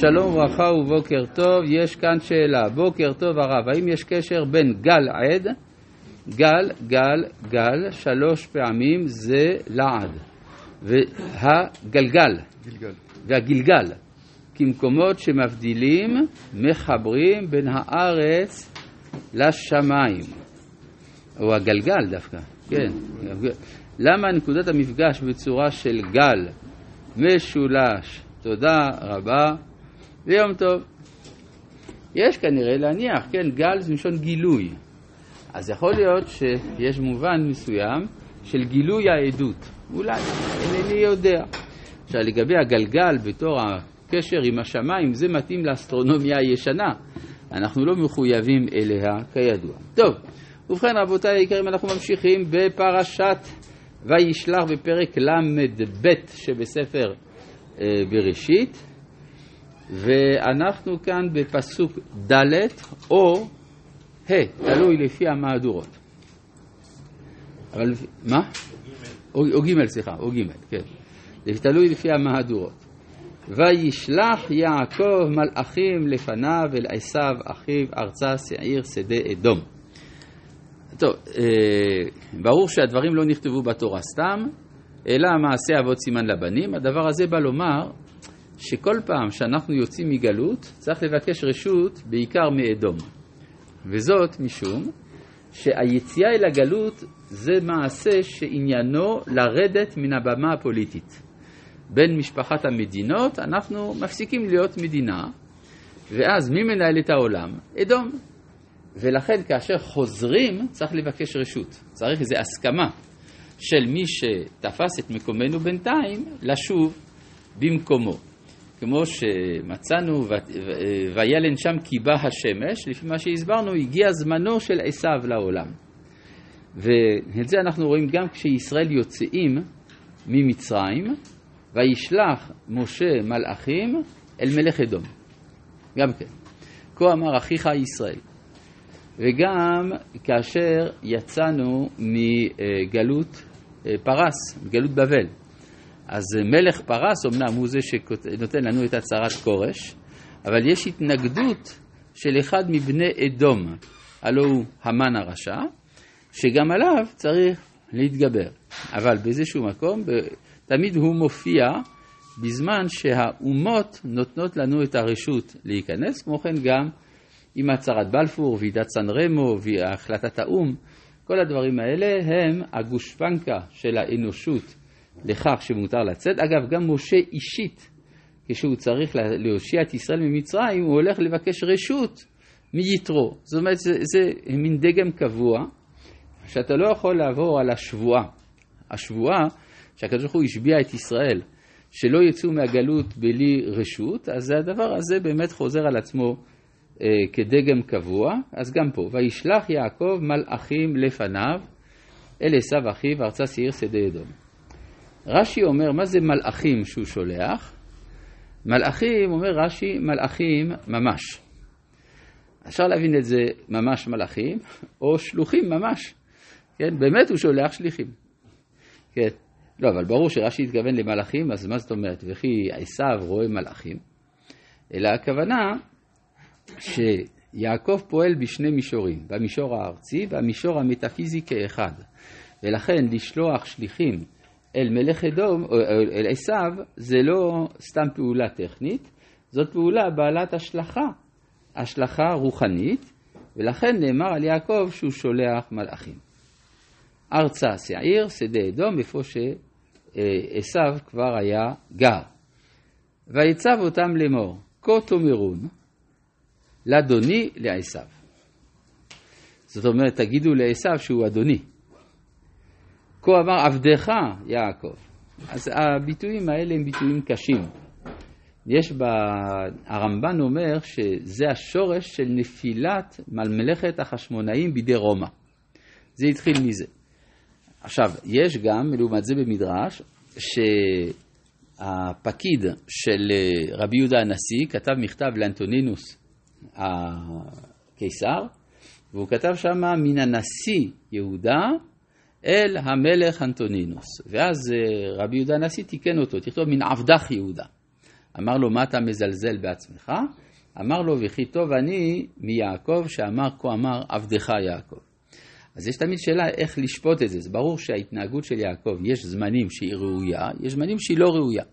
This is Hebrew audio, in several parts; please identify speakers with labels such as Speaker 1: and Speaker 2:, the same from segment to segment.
Speaker 1: שלום וברכה ובוקר טוב, יש כאן שאלה. בוקר טוב הרב, האם יש קשר בין גל עד, גל, גל, גל, שלוש פעמים זה לעד, והגלגל,
Speaker 2: גלגל.
Speaker 1: והגלגל, כמקומות שמבדילים, מחברים בין הארץ לשמיים. או הגלגל דווקא, כן. למה נקודת המפגש בצורה של גל משולש? תודה רבה ויום טוב. יש כנראה להניח, כן, גל זה מלשון גילוי. אז יכול להיות שיש מובן מסוים של גילוי העדות. אולי, אינני יודע. עכשיו, לגבי הגלגל בתור הקשר עם השמיים, זה מתאים לאסטרונומיה הישנה. אנחנו לא מחויבים אליה כידוע. טוב, ובכן רבותיי היקרים, אנחנו ממשיכים בפרשת וישלח בפרק ל"ב שבספר אה, בראשית, ואנחנו כאן בפסוק ד' או ה', תלוי לפי המהדורות. אבל מה? או, ג', סליחה, או ג', כן. זה תלוי לפי המהדורות. וישלח יעקב מלאכים לפניו אל עשיו אחיו ארצה שעיר שדה אדום. טוב, אה, ברור שהדברים לא נכתבו בתורה סתם, אלא מעשה אבות סימן לבנים. הדבר הזה בא לומר שכל פעם שאנחנו יוצאים מגלות צריך לבקש רשות בעיקר מאדום. וזאת משום שהיציאה אל הגלות זה מעשה שעניינו לרדת מן הבמה הפוליטית. בין משפחת המדינות אנחנו מפסיקים להיות מדינה, ואז מי מנהל את העולם? אדום. ולכן כאשר חוזרים צריך לבקש רשות, צריך איזו הסכמה של מי שתפס את מקומנו בינתיים לשוב במקומו. כמו שמצאנו, וילן שם כי בא השמש, לפי מה שהסברנו, הגיע זמנו של עשיו לעולם. ואת זה אנחנו רואים גם כשישראל יוצאים ממצרים, וישלח משה מלאכים אל מלך אדום. גם כן. כה אמר אחיך ישראל. וגם כאשר יצאנו מגלות אה, פרס, מגלות בבל. אז מלך פרס אמנם הוא זה שנותן לנו את הצהרת כורש, אבל יש התנגדות של אחד מבני אדום, הלא הוא המן הרשע, שגם עליו צריך להתגבר. אבל באיזשהו מקום, תמיד הוא מופיע בזמן שהאומות נותנות לנו את הרשות להיכנס, כמו כן גם עם הצהרת בלפור, ועידת סן רמו והחלטת האו"ם, כל הדברים האלה הם הגושפנקה של האנושות לכך שמותר לצאת. אגב, גם משה אישית, כשהוא צריך להושיע את ישראל ממצרים, הוא הולך לבקש רשות מיתרו. זאת אומרת, זה, זה מין דגם קבוע, שאתה לא יכול לעבור על השבועה. השבועה שהקדוש ברוך הוא השביע את ישראל, שלא יצאו מהגלות בלי רשות, אז הדבר הזה באמת חוזר על עצמו אה, כדגם קבוע. אז גם פה, וישלח יעקב מלאכים לפניו אל עשו אחיו ארצה שעיר שדה אדום. רש"י אומר, מה זה מלאכים שהוא שולח? מלאכים, אומר רש"י, מלאכים ממש. אפשר להבין את זה ממש מלאכים, או שלוחים ממש. כן, באמת הוא שולח שליחים. כן. לא, אבל ברור שרש"י התכוון למלאכים, אז מה זאת אומרת? וכי עשיו רואה מלאכים. אלא הכוונה שיעקב פועל בשני מישורים, במישור הארצי והמישור המטאפיזי כאחד. ולכן לשלוח שליחים אל מלך אדום, או אל עשיו, זה לא סתם פעולה טכנית, זאת פעולה בעלת השלכה, השלכה רוחנית, ולכן נאמר על יעקב שהוא שולח מלאכים. ארצה שעיר, שדה אדום, איפה שעשיו כבר היה גר. ויצב אותם לאמור, כה תאמרון, לאדוני לעשיו. זאת אומרת, תגידו לעשיו שהוא אדוני. כה אמר עבדך יעקב. אז הביטויים האלה הם ביטויים קשים. יש ב... הרמב"ן אומר שזה השורש של נפילת מלמלכת החשמונאים בידי רומא. זה התחיל מזה. עכשיו, יש גם, לעומת זה במדרש, שהפקיד של רבי יהודה הנשיא כתב מכתב לאנטונינוס הקיסר, והוא כתב שם מן הנשיא יהודה אל המלך אנטונינוס. ואז אה, רבי יהודה הנשיא תיקן אותו, תכתוב מן עבדך יהודה. אמר לו, מה אתה מזלזל בעצמך? אמר לו, וכי טוב אני מיעקב, שאמר, כה אמר עבדך יעקב. אז יש תמיד שאלה איך לשפוט את זה. זה ברור שההתנהגות של יעקב, יש זמנים שהיא ראויה, יש זמנים שהיא לא ראויה.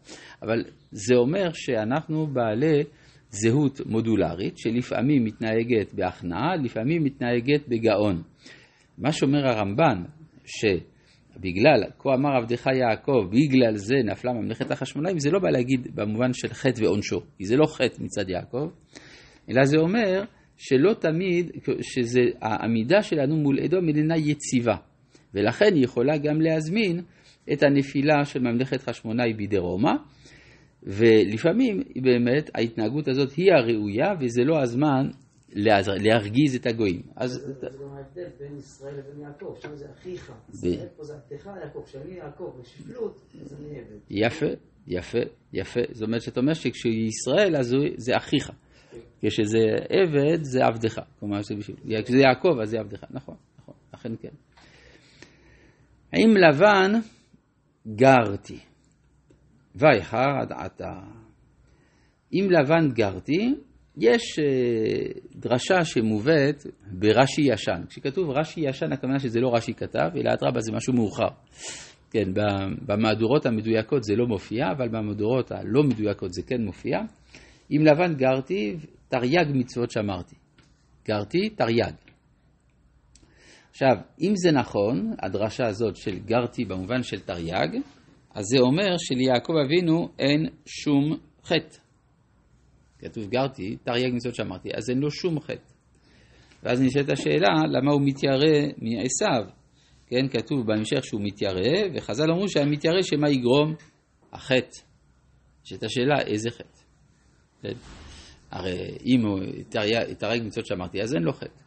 Speaker 1: אבל זה אומר שאנחנו בעלי זהות מודולרית, שלפעמים מתנהגת בהכנעה, לפעמים מתנהגת בגאון. מה שאומר הרמב"ן, שבגלל, כה אמר עבדך יעקב, בגלל זה נפלה ממלכת החשמונאים, זה לא בא להגיד במובן של חטא ועונשו, כי זה לא חטא מצד יעקב, אלא זה אומר שלא תמיד, שזה העמידה שלנו מול אדום איננה יציבה, ולכן היא יכולה גם להזמין את הנפילה של ממלכת חשמונאי בידי רומא, ולפעמים באמת ההתנהגות הזאת היא הראויה וזה לא הזמן להרגיז את הגויים.
Speaker 2: אז זה גם ההבדל בין ישראל לבין יעקב, שם זה אחיך, ישראל פה זה עבדך יעקב, כשאני יעקב בשפלות, אז אני עבד.
Speaker 1: יפה, יפה, יפה. זאת אומרת שאתה אומר שכשישראל אז זה אחיך. כשזה עבד זה עבדך, כלומר כשזה יעקב אז זה עבדך, נכון, נכון, אכן כן. עם לבן גרתי, ויחר עד עתה. עם לבן גרתי, יש אה, דרשה שמובאת ברש"י ישן. כשכתוב רש"י ישן, הכוונה שזה לא רש"י כתב, אלא אדרבה זה משהו מאוחר. כן, במהדורות המדויקות זה לא מופיע, אבל במהדורות הלא מדויקות זה כן מופיע. עם לבן גרתי, תרי"ג מצוות שמרתי. גרתי, תרי"ג. עכשיו, אם זה נכון, הדרשה הזאת של גרתי במובן של תרי"ג, אז זה אומר שליעקב אבינו אין שום חטא. כתוב גרתי, תרי"ג מצוות שאמרתי, אז אין לו שום חטא. ואז נשאלת השאלה, למה הוא מתיירא מעשיו? כן, כתוב בהמשך שהוא מתיירא, וחז"ל אמרו שהיה מתיירא שמה יגרום? החטא. נשאלת השאלה, איזה חטא? כן? הרי אם הוא תרי"ג מצוות שאמרתי, אז אין לו חטא.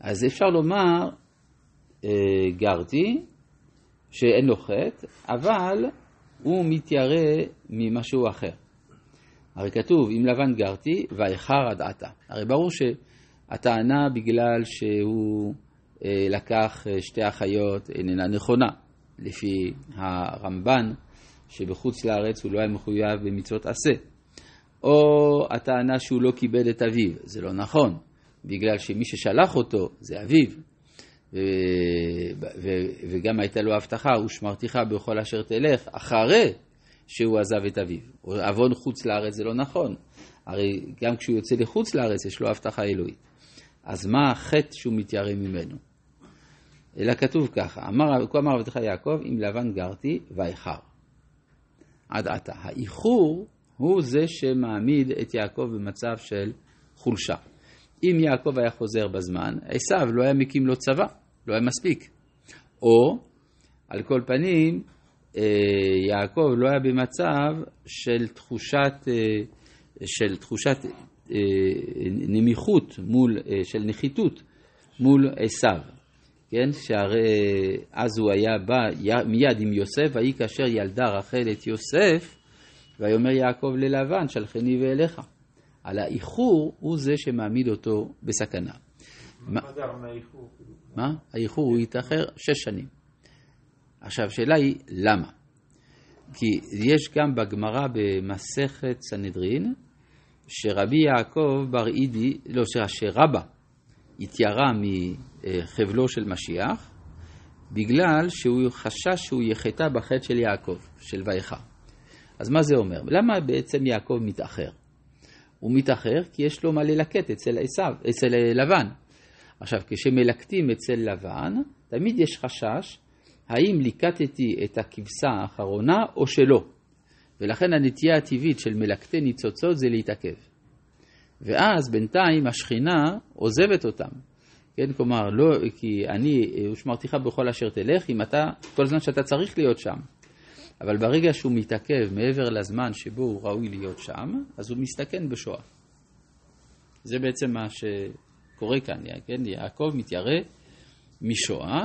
Speaker 1: אז אפשר לומר, אה, גרתי, שאין לו חטא, אבל הוא מתיירא ממשהו אחר. הרי כתוב, אם לבן גרתי, ואיחר עד עתה. הרי ברור שהטענה בגלל שהוא אה, לקח אה, שתי אחיות איננה נכונה. לפי הרמב"ן, שבחוץ לארץ הוא לא היה מחויב במצוות עשה. או הטענה שהוא לא כיבד את אביו, זה לא נכון, בגלל שמי ששלח אותו זה אביו. ו... ו... וגם הייתה לו הבטחה, ושמרתיך בכל אשר תלך, אחרי שהוא עזב את אביו. עוון חוץ לארץ זה לא נכון. הרי גם כשהוא יוצא לחוץ לארץ יש לו הבטחה אלוהית. אז מה החטא שהוא מתיירא ממנו? אלא כתוב ככה, אמר, כה אמר עבדך יעקב, אם לבן גרתי ואיחר. עד עתה. האיחור הוא זה שמעמיד את יעקב במצב של חולשה. אם יעקב היה חוזר בזמן, עשיו לא היה מקים לו צבא, לא היה מספיק. או, על כל פנים, יעקב לא היה במצב של תחושת, אה, של תחושת אה, נמיכות מול, של נחיתות מול עשיו. כן, שהרי אז הוא היה בא מיד עם יוסף, ויהי כאשר ילדה רחל את יוסף, ויאמר יעקב ללבן, שלחני ואליך. על האיחור הוא זה שמעמיד אותו בסכנה.
Speaker 3: מה זה האיחור?
Speaker 1: מה? האיחור הוא יתאחר שש שנים. עכשיו, השאלה היא למה? כי יש גם בגמרא במסכת סנהדרין, שרבי יעקב בר אידי, לא, שרבא התיירה מחבלו של משיח, בגלל שהוא חשש שהוא יחטא בחטא של יעקב, של ויחר. אז מה זה אומר? למה בעצם יעקב מתאחר? הוא מתאחר כי יש לו מה ללקט אצל עשיו, אצל לבן. עכשיו, כשמלקטים אצל לבן, תמיד יש חשש האם ליקטתי את הכבשה האחרונה או שלא. ולכן הנטייה הטבעית של מלקטי ניצוצות זה להתעכב. ואז בינתיים השכינה עוזבת אותם. כן, כלומר, לא, כי אני ושמרתיך בכל אשר תלך, אם אתה, כל זמן שאתה צריך להיות שם. אבל ברגע שהוא מתעכב מעבר לזמן שבו הוא ראוי להיות שם, אז הוא מסתכן בשואה. זה בעצם מה שקורה כאן, כן? יעקב מתיירא משואה,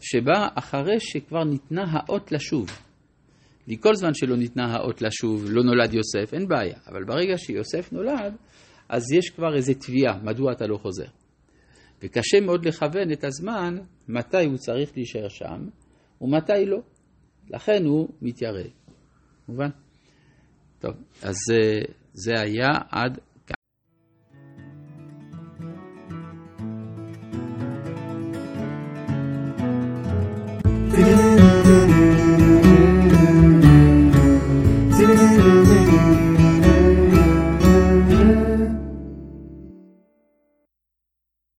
Speaker 1: שבה אחרי שכבר ניתנה האות לשוב. כי כל זמן שלא ניתנה האות לשוב, לא נולד יוסף, אין בעיה. אבל ברגע שיוסף נולד, אז יש כבר איזו תביעה, מדוע אתה לא חוזר. וקשה מאוד לכוון את הזמן מתי הוא צריך להישאר שם ומתי לא. לכן הוא מתיירא. מובן? טוב, אז אה, זה היה עד